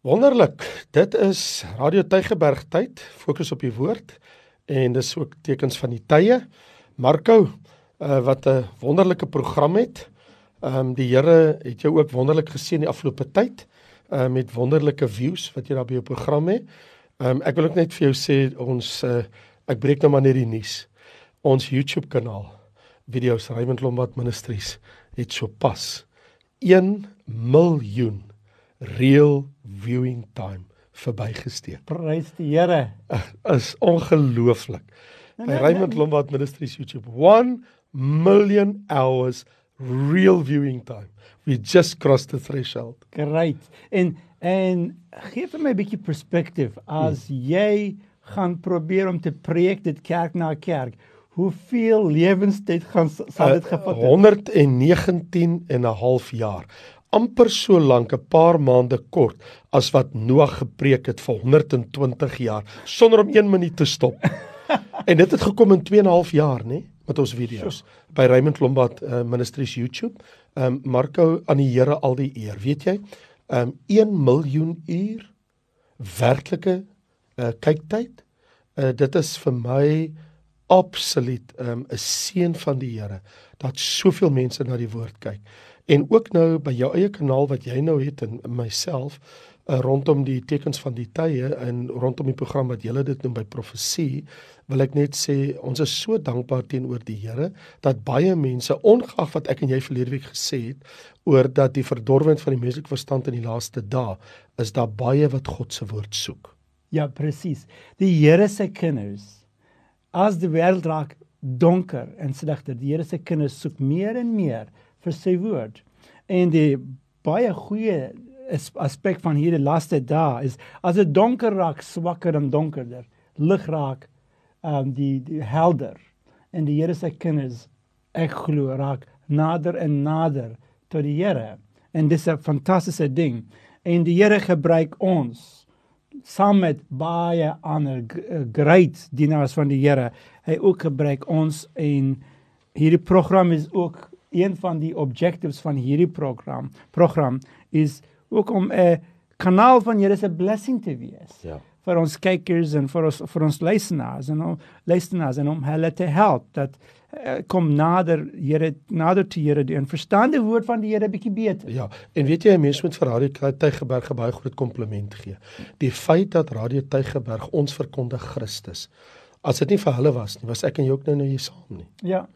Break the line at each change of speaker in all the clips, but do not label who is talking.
Wonderlik. Dit is Radio Tygerberg tyd, fokus op die woord en dis ook tekens van die tye. Marco, uh, wat 'n wonderlike program het. Ehm um, die Here het jou ook wonderlik gesien die afgelope tyd uh, met wonderlike views wat jy daar by jou program het. Ehm um, ek wil ook net vir jou sê ons uh, ek breek nou maar net die nuus. Ons YouTube kanaal video's Raymond Lombard Ministries het sopas 1 miljoen real viewing time verbygesteek.
Prys die Here.
Is ongelooflik.
Nee,
By
nee,
Raymond
nee.
Lombard Ministries YouTube 1 million hours real viewing time. We just crossed the threshold.
Great. En en gee vir my 'n bietjie perspektief as
Hmm.
jy gaan probeer om te preek dit kerk na kerk. Hoeveel lewenstyd gaan sal dit
Uh,
gevat het?
119 en 'n half jaar. Amper so lank 'n paar maande kort as wat Noag gepreek het vir 120 jaar sonder om 1 minuut te stop. en dit het gekom in 2 en 'n half jaar, nê, met ons video's by Raymond Lombard uh, Ministries YouTube. Ehm um, Marco aan die Here al die eer, weet jy? Ehm um, 1 miljoen uur werklike uh, kyktyd. Uh, dit is vir my absoluut ehm, 'n um, seën van die Here dat soveel mense na die woord kyk. En ook nou by jou eie kanaal wat jy nou het en myself uh, rondom die tekens van die tye en rondom die program wat julle dit noem by profesie, wil ek net sê ons is so dankbaar teenoor die Here dat baie mense ongeag wat ek en jy verlede week gesê het oor dat die verdorwing van die menslike verstand in die laaste dae is daar baie wat God se woord soek.
Ja, presies. Die Here se kinders as die wêreld raak donker en slegter, die Here se kinders soek meer en meer vir sy woord. En die baie goeie as- aspek van hierdie laaste dae is as dit donker raak, swakker en donkerder, lig raak um die, die helder en die Here se kinders ek glo raak nader en nader tot die Here. En dis 'n fantastiese ding. En die Here gebruik ons saam met baie ander eh, great dienaars van die Here. Hy ook gebruik ons en hierdie program is ook een van die objectives van hierdie program. Program is ook om 'n kanaal van Here se blessing te wees
Ja.
vir ons kykers en vir ons vir ons luisteraars en om luisteraars en om hulle te help dat uh, kom nader Here nader te Here en verstaan die woord van die Here bietjie beter.
Ja, en weet jy, mense moet vir Radio Tygerberg 'n baie groot kompliment gee. Die feit dat Radio Tygerberg ons verkondig Christus. As dit nie vir hulle was nie, was ek en jy ook nou nou hier saam nie.
Ja.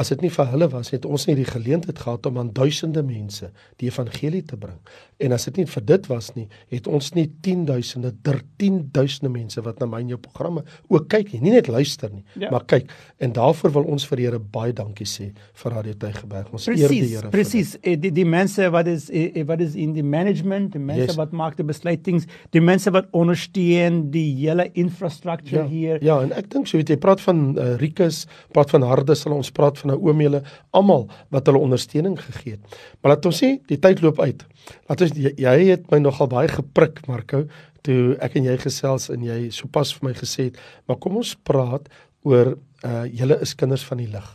As dit nie vir hulle was, het ons nie die geleentheid gehad om aan duisende mense die evangelie te bring. En as dit nie vir dit was nie, het ons nie 10000de, 13000de mense wat na my en jou programme ook kyk nie, nie net luister nie,
Ja.
maar kyk. En daarvoor wil ons vir die Here baie dankie sê vir Radio Tygerberg. Ons eer die Here.
presies. Eh, Die die mense wat is eh, eh, wat is in die management, die mense
Yes.
wat maak die besluitings, die mense wat ondersteun die hele infrastruktuur
Ja,
hier.
ja, en ek dink so weet jy praat van uh, Rikus, praat van Harde, sal ons praat van Naomiele, almal wat hulle ondersteuning gegee het. Maar laat ons sê die tyd loop uit. Laat ons jy, jy het my nogal baie geprik Marco toe ek en jy gesels en jy sopas vir my gesê het, maar kom ons praat oor uh julle is kinders van die lig.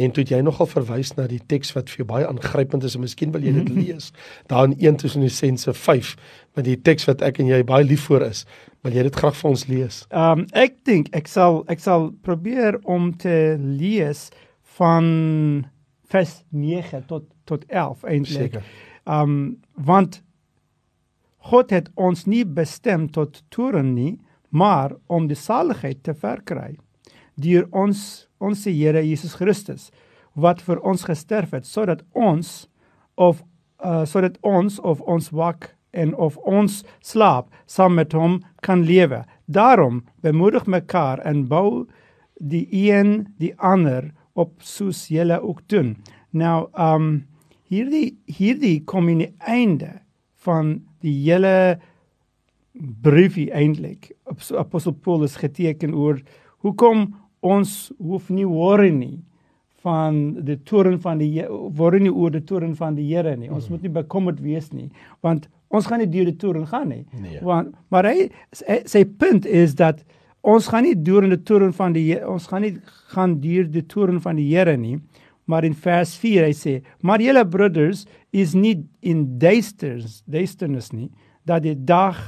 En toe het jy nogal verwys na die teks wat vir jou baie aangrypend is en miskien wil jy dit lees. Daar in 1 Tessalonisense 5 met die teks wat ek en jy baie lief voor is. Wil jy dit graag vir ons lees?
Um ek dink ek sal ek sal probeer om te lees van vers 9 tot tot 11 eintlik.
Seker.
Um want God het ons nie bestem tot toorn nie, maar om die saligheid te verkry deur ons ons Here Jesus Christus wat vir ons gesterf het sodat ons of uh, sodat ons of ons wak en of ons slaap saam met hom kan lewe. Daarom bemoedig mekaar en bou die een die ander op soos julle ook doen. Nou um hierdie hierdie kom in die einde van die hele briefie eintlik. Apostel Paulus geteken oor hoekom ons hoef nie worry nie van die toren van die worry nie oor die toren van die Here nie. Ons moet nie bekommerd wees nie want ons gaan nie deur die toren gaan nie.
Nee.
Want maar hy sy, punt is dat ons gaan nie deur in die toren van die ons gaan nie gaan deur die toren van die Here nie. Maar in vers 4 hy sê, maar julle broeders is nie in duisters, duisternis nie, dat die dag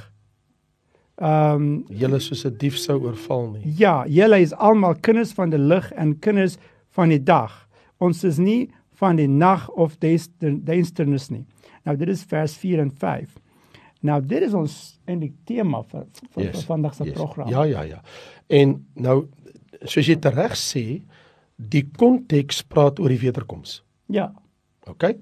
ehm um,
Julle soos 'n dief sou oorval nie.
ja, julle is almal kinders van die lig en kinders van die dag. Ons is nie van die nag of duisternis nie. Nou dit is vers 4 en 5. Nou dit is ons eintlik tema vir vir, yes, vir vandag se
yes.
program.
Ja, ja, ja. En nou soos jy reg sê, die konteks praat oor die wederkoms.
Ja.
OK.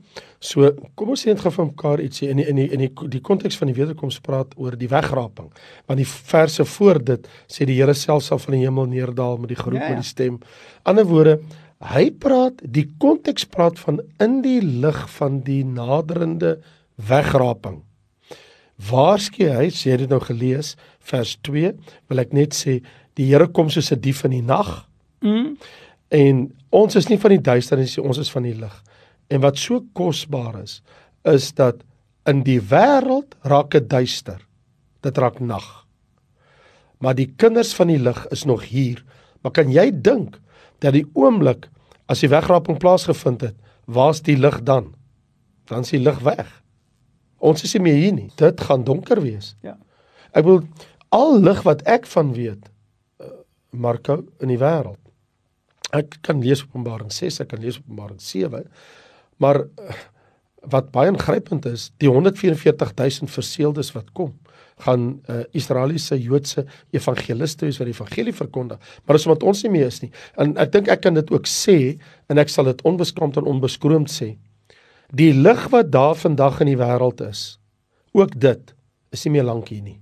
So kom ons sê net gou vir mekaar ietsie in die, in die in die die konteks van die wederkoms praat oor die wegraping. Want die verse voor dit sê die Here self sal van die hemel neerdal met die geroep
Ja, ja.
met die stem. Ander woorde, hy praat die konteks praat van in die lig van die naderende wegraping. Waarskei hy, sê dit nou gelees, vers 2, wil ek net sê die Here kom soos 'n dief in die nag.
Mm.
En ons is nie van die duisternis nie, ons is van die lig. En wat so kosbaar is, is dat in die wêreld raak dit duister. Dit raak nag. Maar die kinders van die lig is nog hier. Maar kan jy dink dat die oomblik as die wegraping plaasgevind het, waar's die lig dan? Dan is die lig weg. Ons is nie meer hier nie. Dit gaan donker wees.
Ja.
Ek bedoel al lig wat ek van weet, uh, Marco in die wêreld. Ek kan lees Openbaring 6, ek kan lees Openbaring 7, maar wat baie ingrypend is, die 144000 verseeldes wat kom, gaan uh, Israeliese Joodse evangeliste wees wat die evangelie verkondig. Maar dis omdat ons nie meer is nie. En ek dink ek kan dit ook sê en ek sal dit onbeskaamd en onbeskroomd sê. Die lig wat daar vandag in die wêreld is, ook dit is nie meer lank hier nie.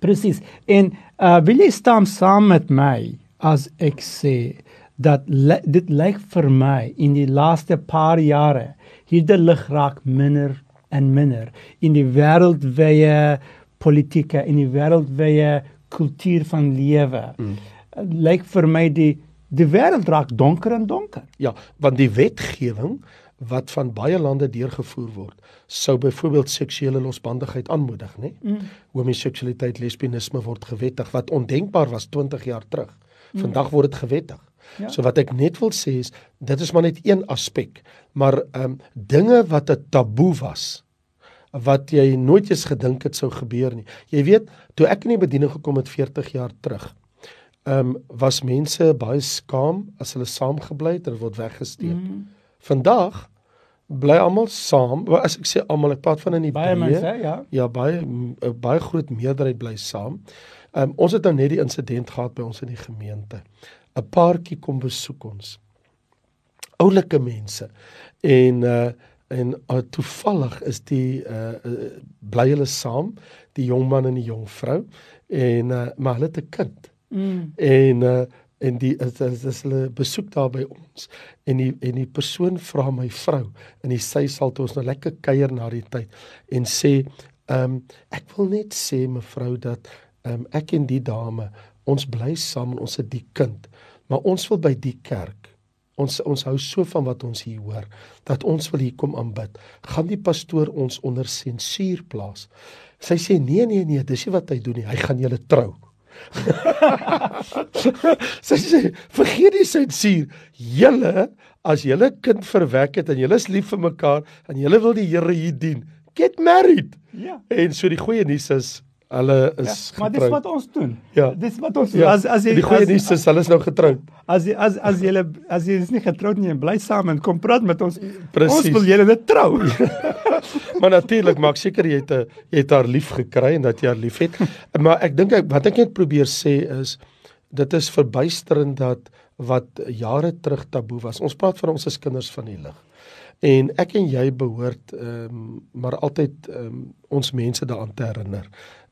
Presies. En uh wil jy staan saam met my as ek sê dat li dit lyk vir my in die laaste paar jare hierde lig raak minder en minder in die wêreldwye politieke in die wêreldwye kultuur van lewe. Mm. Lyk vir my die die wêreld raak donker en donker.
Ja, want die wetgewing wat van baie lande deurgevoer word, sou byvoorbeeld seksuele losbandigheid aanmoedig, nê? Mm. Homoseksualiteit, lesbienisme word gewettig wat ondenkbaar was 20 jaar terug. Vandag word dit gewettig.
Ja.
So wat ek net wil sê is dit is maar net een aspek, maar ehm um, dinge wat 'n taboe was wat jy nooit eens gedink het sou gebeur nie. Jy weet, toe ek in die bediening gekom het 40 jaar terug, ehm um, was mense baie skaam as hulle saamgebly het en word weggesteek. Mm. Vandag bly almal saam. Wel, As ek sê almal, ek praat van in die
Baie
breë.
mense, ja.
Ja, baie baie groot meerderheid bly saam. Um, ons het nou net die insident gehad by ons in die gemeente. 'n Paartjie kom besoek ons. Oulike mense. En uh en uh, toevallig is die uh, uh bly hulle saam, die jong man en die jong vrou en uh maar hulle het 'n kind.
Mm.
En uh en die as, as, as hulle besoek daar by ons en die en die persoon vra my vrou en die sy sal toe ons nou lekker kuier na die tyd en sê ehm um, ek wil net sê mevrou dat ehm um, ek en die dame ons bly saam en ons het die kind maar ons wil by die kerk ons ons hou so van wat ons hier hoor dat ons wil hier kom aanbid gaan die pastoor ons onder sensuur plaas sy sê nee nee nee dis nie wat hy doen nie hy gaan julle trou sy sê vergeet die sensuur. Julle as julle kind verwek het en julle is lief vir mekaar en julle wil die Here hier dien, get married.
Ja.
En so die goeie nuus is hulle
Ja,
is
maar dis wat ons doen.
Ja.
Dis wat ons
ja,
As as jy
die goeie nuus is hulle is nou getroud.
As jy as as jy as jy is nie getroud nie en bly saam en kom praat met ons.
Presies.
Ons wil julle net trou.
Maar natuurlik maak seker jy het 'n jy het haar lief gekry en dat jy haar liefhet. Maar ek dink ek wat ek net probeer sê is dit is verbuisterend dat wat jare terug taboe was. Ons praat van ons as kinders van die lig. En ek en jy behoort ehm um, maar altyd ehm um, ons mense daaraan te herinner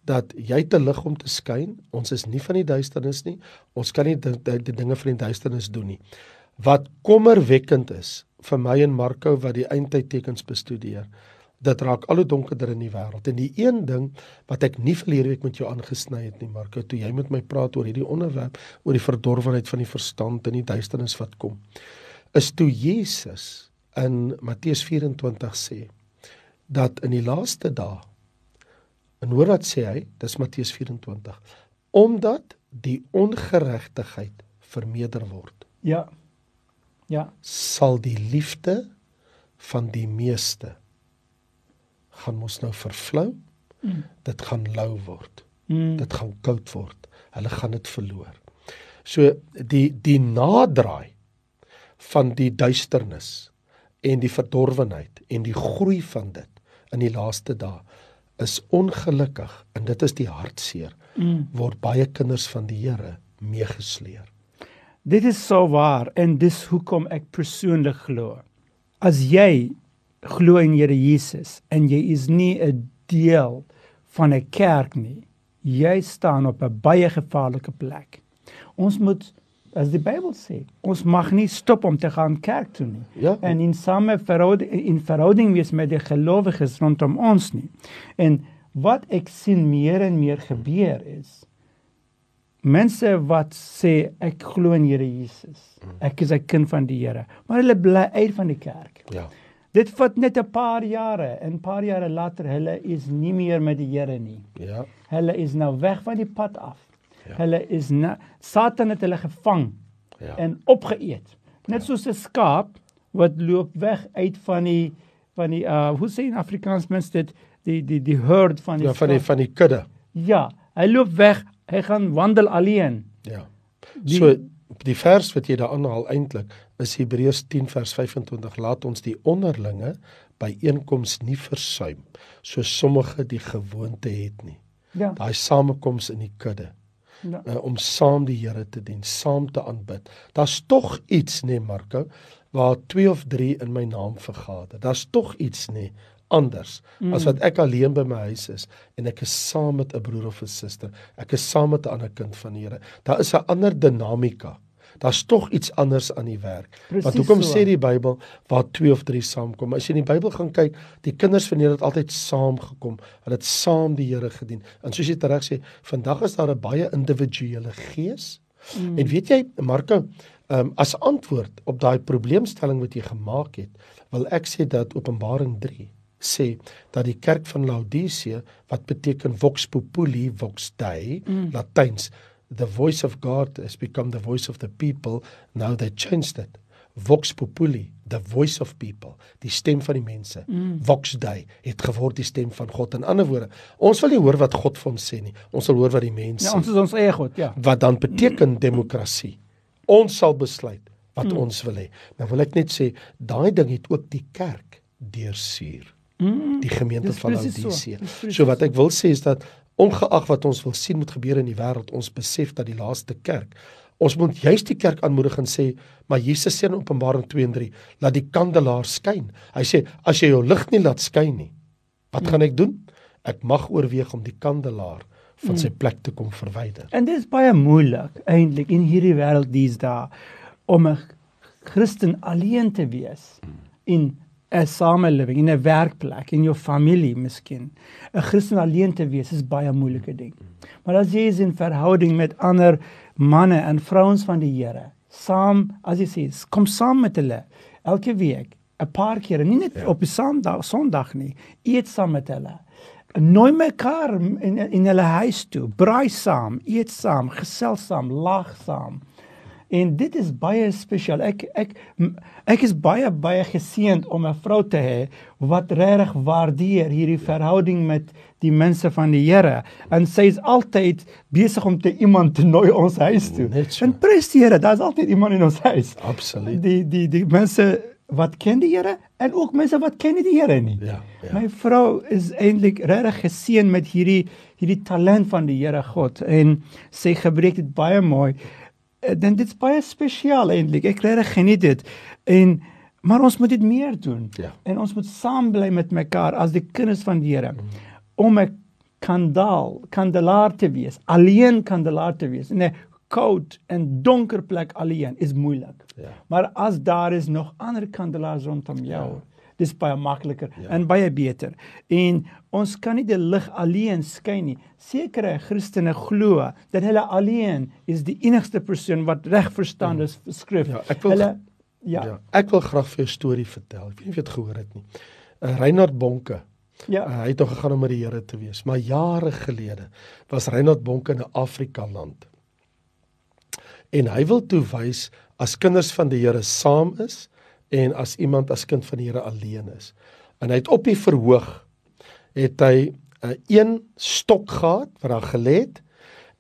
dat jy te lig om te skyn. Ons is nie van die duisternis nie. Ons kan nie die, dinge van die duisternis doen nie. Wat kommerwekkend is vir my en Marco wat die eindtydtekens bestudeer. Dit raak al hoe donkerder in die wêreld. En die een ding wat ek nie verlede week met jou aangesny het nie, Marco, toe jy met my praat oor hierdie onderwerp, oor die verdorwenheid van die verstand en die duisternis wat kom, is toe Jesus in Matteus 24 sê dat in die laaste dae en hoor wat sê hy, dis Matteus 24, omdat die ongeregtigheid vermeerder word,
ja. Ja.
sal die liefde van die meeste gaan mos nou vervlou mm. dit gaan lou word. Mm. Dit gaan koud word. Hulle gaan dit verloor. So die die naderdraai van die duisternis en die verdorwenheid en die groei van dit in die laaste dae is ongelukkig en dit is die hartseer mm. word baie kinders van die Here meegesleer.
Dit is so waar en dis hoekom ek persoonlik glo. As jy glo in Here Jesus en jy is nie 'n deel van 'n kerk nie, jy staan op 'n baie gevaarlike plek. Ons moet as die Bybel sê, ons mag nie stop om te gaan kerk toe nie. Ja. En in same verhouding in verhouding wees met die gelowiges rondom ons nie. En wat ek sien meer en meer gebeur is mense wat sê ek glo in Here Jesus. Ek is 'n kind van die Here, maar hulle bly uit van die kerk.
Ja.
Dit vat net 'n paar jare en 'n paar jare later hulle is nie meer met die Here nie.
Ja.
Hulle is nou weg van die pad af. Ja. Hulle is na, Satan het hulle gevang ja. en opgeëet. Net ja. soos 'n skaap wat loop weg uit van die van die uh hoe sê in Afrikaans mens dit die die die herd van die
Ja, van die van die kudde.
Ja, hy loop weg, hy gaan wandel alleen.
Ja. Die, so die vers wat jy daar aanhaal eintlik is Hebreërs 10 vers 25 laat ons die onderlinge by einkoms nie versuim so sommige die gewoonte het nie. Ja. Daai samekoms in die kudde ja. uh, om saam die Here te dien, saam te aanbid. Daar's tog iets nê nee, Marko waar 2 of 3 in my naam vergader. Daar's tog iets nê nee, anders mm. as wat ek alleen by my huis is en ek is saam met 'n broer of 'n suster. Ek is saam met 'n ander kind van die Here. Daar is 'n ander dinamika daar's tog iets anders aan die werk. Precies Want hoekom so. sê die Bybel waar twee of drie saamkom? As jy in die Bybel gaan kyk, die kinders van Here het altyd saamgekom. Hulle het saam die Here gedien. En soos jy reg sê, vandag is daar 'n baie individuele gees. Mm. En weet jy, Marko, um, as antwoord op daai probleemstelling wat jy gemaak het, wil ek sê dat Openbaring 3 sê dat die kerk van Laodicea wat beteken vox populi vox dei mm. Latyns the voice of God has become the voice of the people. Now they changed it. Vox populi, the voice of people, die stem van die mense. Mm. Vox Dei het geword die stem van God. In ander woorde, ons wil nie hoor wat God vir ons sê nie. Ons wil hoor wat die mense
sê. Ja, ons is ons eie God, ja.
Wat dan beteken demokrasie? Ons sal besluit wat mm. ons wil hê. Nou wil ek net sê, daai ding het ook die kerk deursuur. Mm. Die gemeente van Laodicea. So, so wat ek wil sê is dat ongeag wat ons wil sien moet gebeur in die wêreld, ons besef dat die laaste kerk Ons moet juist die kerk aanmoedig en sê, maar Jesus sê in Openbaring 2 en 3, laat die kandelaar skyn. Hy sê, as jy jou lig nie laat skyn nie, wat gaan ek doen? Ek mag oorweeg om die kandelaar van sy plek te kom verwyder.
En dit is baie moeilik eintlik in hierdie wêreld dis daar om 'n Christen alleen te wees in 'n samelewing, in 'n werkplek, in jou familie miskien. 'n Christen alleen te wees is baie moeilike ding. Maar as jy is in verhouding met ander manne en vrouens van die Here, saam, as jy sê, kom saam met hulle elke week, 'n paar keer, nie net ja. op 'n Sondag, Sondag nie, eet saam met hulle. Nooi mekaar in in hulle huis toe, braai saam, eet saam, gesels saam, lag saam. En dit is baie spesiaal. Ek ek ek is baie baie geseënd om 'n vrou te hê wat regtig waardeer hierdie verhouding met die mense van die Here. En sy is altyd besig om te iemand te nooi ons huis toe. So. En prys die Here, daar's altyd iemand in ons huis.
Absoluut.
Die die die mense wat ken die Here en ook mense wat ken nie die Here nie.
Ja, ja.
My vrou is eintlik regtig geseën met hierdie hierdie talent van die Here God en sy gebruik dit baie mooi. Eh, dan dit's baie spesiaal eintlik. Ek regtig geniet dit. En maar ons moet dit meer doen.
Ja.
En ons moet saam bly met mekaar as die kinders van die Here mm. om 'n kandelaar, kandelaar te wees. Alleen kandelaar te wees. In 'n koud en donker plek alleen is moeilik.
Ja.
Maar as daar is nog ander kandelaars rondom jou, ja dis baie makliker ja. en baie beter. En ons kan nie die lig alleen skyn nie. Sekere Christene glo dat hulle alleen is die enigste persoon wat reg verstaan is vir skrif.
Ja, ek wil hulle ja. ja. Ek wil graag vir 'n storie vertel. Ek weet nie of jy dit gehoor het nie. Uh, Reinhard Bonke Ja. Uh, hy het nog gegaan om met die Here te wees, maar jare gelede was Reinhard Bonke in 'n Afrika land. En hy wil toe wys as kinders van die Here saam is, en as iemand as kind van die Here alleen is. En hy het op die verhoog het hy 'n uh, een stok gehad wat daar gelê het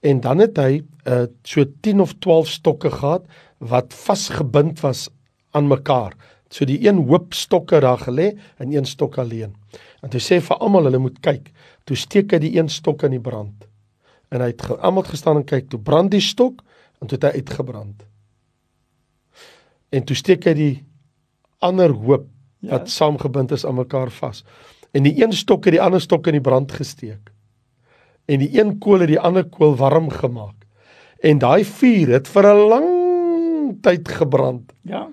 en dan het hy uh, so 10 of 12 stokke gehad wat vasgebind was aan mekaar. So die een hoop stokke daar gelê en een stok alleen. En hy sê vir almal hulle moet kyk. Toe steek hy die een stok in die brand. En hy het almal gestaan en kyk, toe brand die stok en toe het hy uitgebrand. En toe steek hy die ander hoop ja. wat saamgebind is aan mekaar vas. En die een stok het die ander stok in die brand gesteek. En die een kool het die ander kool warm gemaak. En daai vuur het vir 'n lang tyd gebrand.
Ja.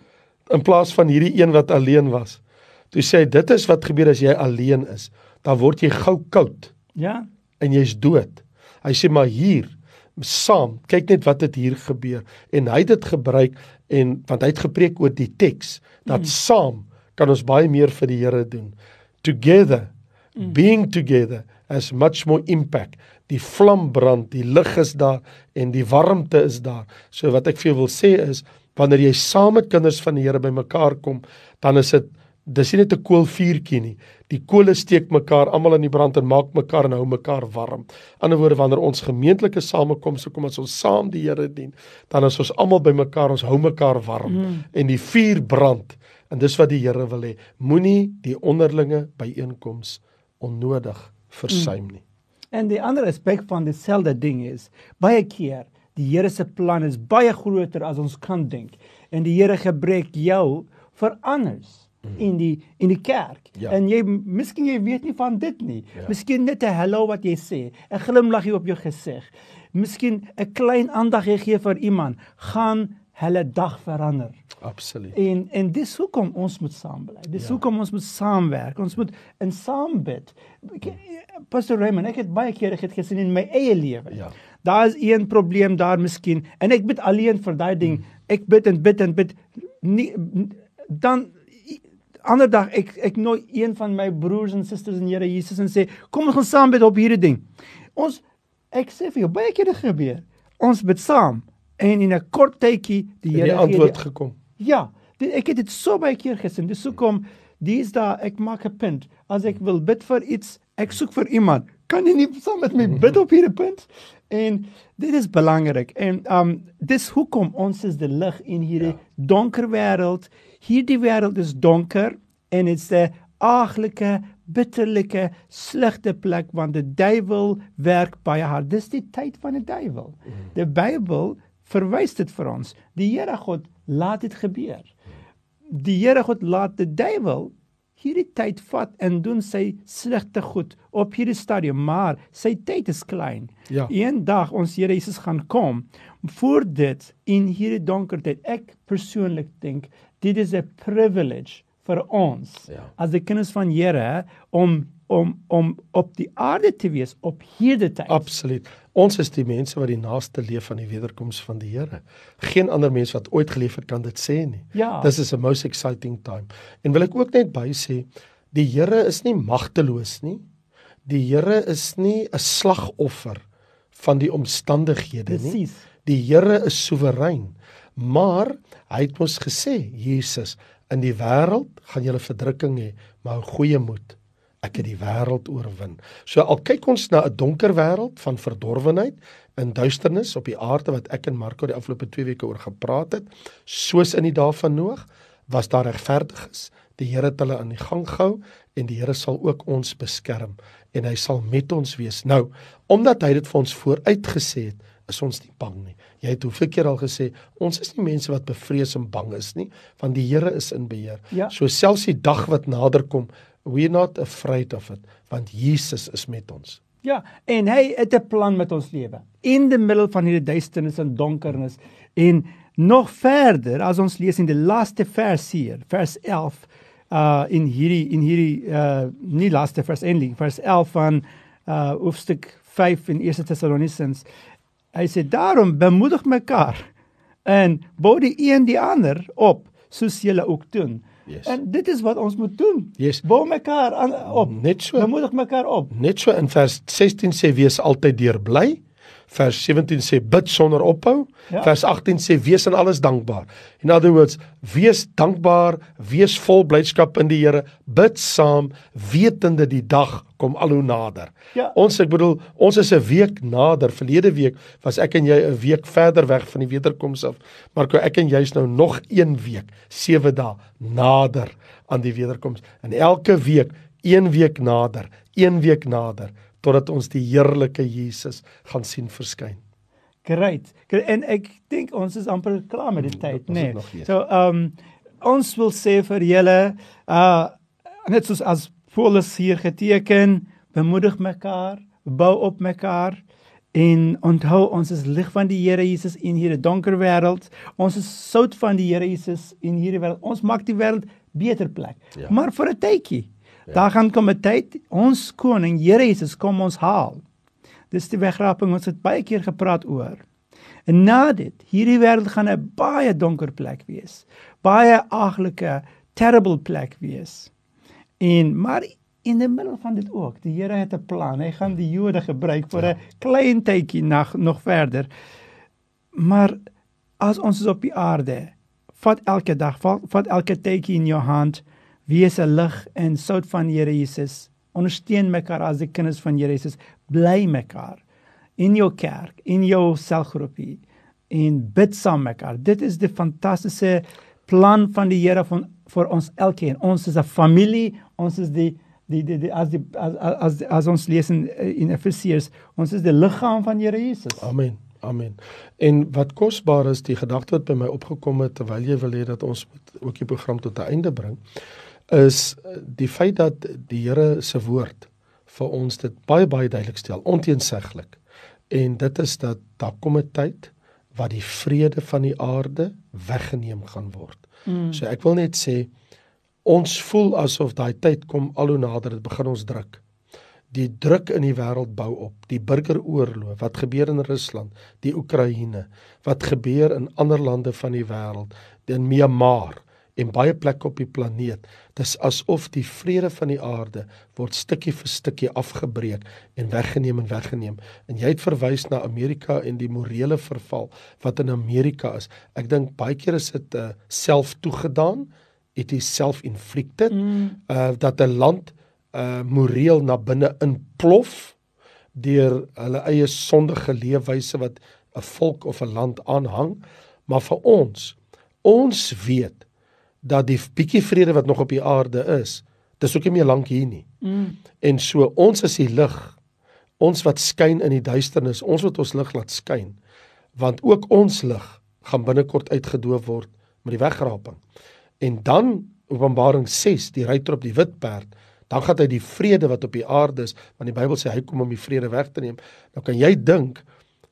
In plaas van hierdie een wat alleen was. Toe sê hy dit is wat gebeur as jy alleen is. Dan word jy gou koud.
Ja.
En jy's dood. Hy sê maar hier saam, kyk net wat het hier gebeur en hy het dit gebruik en want hy het gepreek oor die teks dat mm. saam kan ons baie meer vir die Here doen. Together, mm. being together has much more impact. Die vlam brand, die lig is daar en die warmte is daar. So wat ek vir jou wil sê is wanneer jy saam met kinders van die Here bymekaar kom, dan is dit dis nie net 'n koolvuurtjie nie. Die kole steek mekaar almal in die brand en maak mekaar en hou mekaar warm. Ander woorde wanneer ons gemeentelike samekomse kom as ons saam die Here dien, dan is ons almal bymekaar, ons hou mekaar warm mm. en die vuur brand. En dis wat die Here wil hê. Moenie die onderlinge byeenkoms onnodig versuim nie.
Mm. En die ander aspek van dieselfde ding is baie keer die Here se plan is baie groter as ons kan dink en die Here gebruik jou vir anders in die in die kerk. Ja. En jy miskien jy weet nie van dit nie. Ja. Miskien net 'n hallo wat jy sê, 'n glimlag op jou gesig. Miskien 'n klein aandag jy gee vir iemand, gaan hulle dag verander.
Absoluut.
En en dis hoekom ons moet saam bly. Dis ja. hoekom ons moet saamwerk. Ons moet in saam bid. Pastor Raymond, ek het baie kere het gesien in my eie lewe. Ja. Daar is een probleem daar miskien en ek bid alleen vir daai ding. Hmm. Ek bid en bid en bid nie dan ander dag ek ek nooi een van my broers en susters in Here Jesus en sê kom ons gaan saam bid op hierdie ding. Ons ek sê vir jou baie keer dit gebeur. Ons bid saam en in 'n kort tydjie die Here
het antwoord die, gekom.
Ja, dit, ek het dit so baie keer gesien. Dis hoekom dis daar ek maak 'n punt as ek wil bid vir iets, ek soek vir iemand. Kan jy nie saam met my bid op hierdie punt? En dit is belangrik. En um dis hoekom ons is die lig in hierdie ja. donker wêreld. Hierdie wêreld is donker en dit's 'n aaglike, bitterlike, slegte plek want die duiwel werk baie hard. Dis die tyd van die duiwel. Die Bybel verwys dit vir ons. Die Here God laat dit gebeur. Die Here God laat die duiwel hierdie tyd vat en doen sy slegte goed op hierdie stadium, maar sy tyd is klein. Ja. Eendag ons Here Jesus gaan kom voor dit in hierdie donker tyd. Ek persoonlik dink dit is 'n privilege vir ons ja. as die kinders van Here om om om op die aarde te wees op hierdie tyd.
Absoluut. Ons is die mense wat die naaste leef van die wederkoms van die Here. Geen ander mens wat ooit geleef het kan dit sê nie.
Ja.
This is a most exciting time. En wil ek ook net by sê, die Here is nie magteloos nie. Die Here is nie 'n slagoffer van die omstandighede nie.
Precies.
Die Here is soewerein. Maar hy het ons gesê, Jesus, in die wêreld gaan julle verdrukking hê, maar goeie moed ek het die wêreld oorwin. So al kyk ons na 'n donker wêreld van verdorwenheid en duisternis op die aarde wat ek en Marco die afgelope 2 weke oor gepraat het, soos in die dae van Noag, was daar regverdiges. Die Here het hulle aan die gang gehou en die Here sal ook ons beskerm en hy sal met ons wees. Nou, omdat hy dit vir ons vooruitgesê het, is ons nie bang nie. Jy het hoeveel keer al gesê, ons is nie mense wat bevrees en bang is nie, want die Here is in beheer.
Ja.
So selfs die dag wat nader kom, we're not afraid of it want Jesus is met ons.
Ja, en hy het 'n plan met ons lewe. In die middel van hierdie duisternis en donkernis en nog verder as ons lees in die laaste vers hier, vers 11 uh in hierdie in hierdie uh nie laaste vers eintlik, vers 11 van uh hoofstuk 5 in 1 Tessalonisense. Hy sê daarom bemoedig mekaar en bou die een die ander op soos julle ook doen. Yes. En dit is wat ons moet doen.
Yes.
Bou mekaar aan op.
Net so.
Bemoedig mekaar op.
Net so in vers 16 sê wees altyd deur bly. Vers 17 sê bid sonder ophou.
Ja.
Vers 18 sê wees in alles dankbaar. In other words, wees dankbaar, wees vol blydskap in die Here, bid saam, wetende die dag kom al hoe nader.
Ja.
Ons ek bedoel, ons is 'n week nader. Verlede week was ek en jy 'n week verder weg van die wederkoms af. Maar ek en jy is nou nog 1 week, 7 dae nader aan die wederkoms. En elke week 1 week nader, 1 week nader totdat ons die heerlike Jesus gaan sien verskyn.
Great. En ek dink ons is amper klaar met die tyd, nê.
het nog eers.
So, ehm um, ons wil sê vir julle uh net soos as Paulus hier geteken, bemoedig mekaar, bou op mekaar en onthou ons is lig van die Here Jesus in hierdie donker wêreld. Ons is sout van die Here Jesus in hierdie wêreld. Ons maak die wêreld beter plek.
Ja.
Maar vir 'n tydjie. Daar gaan kom 'n tyd ons koning Here Jesus kom ons haal. Dis die wegraping ons het baie keer gepraat oor. En na dit, hierdie wêreld gaan 'n baie donker plek wees. Baie aglike, terrible plek wees. En maar in die middel van dit ook, die Here het 'n plan. Hy gaan die Jode gebruik vir 'n klein tydjie nog nog verder. Maar as ons is op die aarde, vat elke dag, vat, vat elke tydjie in jou hand, wees 'n lig en sout van Here Jesus. Ondersteun mekaar as die kinders van Here Jesus. Bly mekaar in jou kerk, in jou selgroepie en bid saam mekaar. Dit is die fantastiese plan van die Here van vir ons elkeen. Ons is 'n familie, ons is die die die, die as die as as as ons lees in in Efesiërs, ons is die liggaam van Here Jesus.
Amen. Amen. En wat kosbaar is die gedagte wat by my opgekom het terwyl jy wil hê dat ons moet ook die program tot 'n einde bring, is die feit dat die Here se woord vir ons dit baie baie duidelik stel, onteenseglik. En dit is dat daar kom 'n tyd wat die vrede van die aarde weggeneem gaan word. Mm. So ek wil net sê ons voel asof daai tyd kom al hoe nader, dit begin ons druk die druk in die wêreld bou op, die burgeroorlog wat gebeur in Rusland, die Oekraïne, wat gebeur in ander lande van die wêreld, in Myanmar en baie plekke op die planeet. Dis asof die vrede van die aarde word stukkie vir stukkie afgebreek en weggeneem en weggeneem. En jy het verwys na Amerika en die morele verval wat in Amerika is. Ek dink baie keer is dit uh, self toegedaan. It is self-inflicted. Mm. Uh dat 'n land uh moreel na binne inplof deur hulle eie sondige leefwyse wat 'n volk of 'n land aanhang, maar vir ons, ons weet dat die bietjie vrede wat nog op die aarde is, dis ook nie meer lank hier nie. Mm. En so ons is die lig. Ons wat skyn in die duisternis, ons wat ons lig laat skyn, want ook ons lig gaan binnekort uitgedoof word met die wegraping. En dan Openbaring 6, die ruiter op die wit perd, dan gaan hy die vrede wat op die aarde is, want die Bybel sê hy kom om die vrede weg te neem. Nou kan jy dink,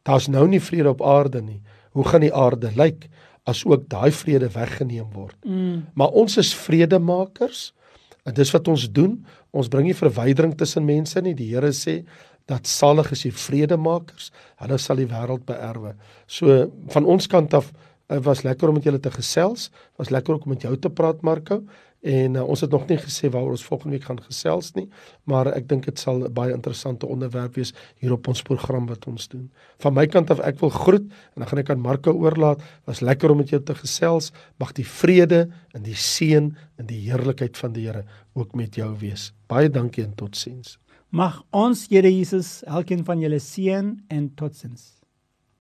daar's nou nie vrede op aarde nie. Hoe gaan die aarde lyk as ook daai vrede weggeneem word? Mm. Maar ons is vredemakers. En dis wat ons doen. Ons bring nie verwydering tussen mense nie. Die Here sê dat salig is die vredemakers. Hulle sal die wêreld beerwe. So van ons kant af uh, was lekker om met julle te gesels. Was lekker om met jou te praat Marco. En uh, ons het nog nie gesê waaroor ons volgende week gaan gesels nie, maar ek dink dit sal 'n baie interessante onderwerp wees hier op ons program wat ons doen. Van my kant af ek wil groet en dan gaan ek aan Marco oorlaat. Was lekker om met jou te gesels. Mag die vrede en die seën en die heerlikheid van die Here ook met jou wees. Baie dankie en totsiens.
Mag ons Here Jesus elkeen van julle seën en totsiens.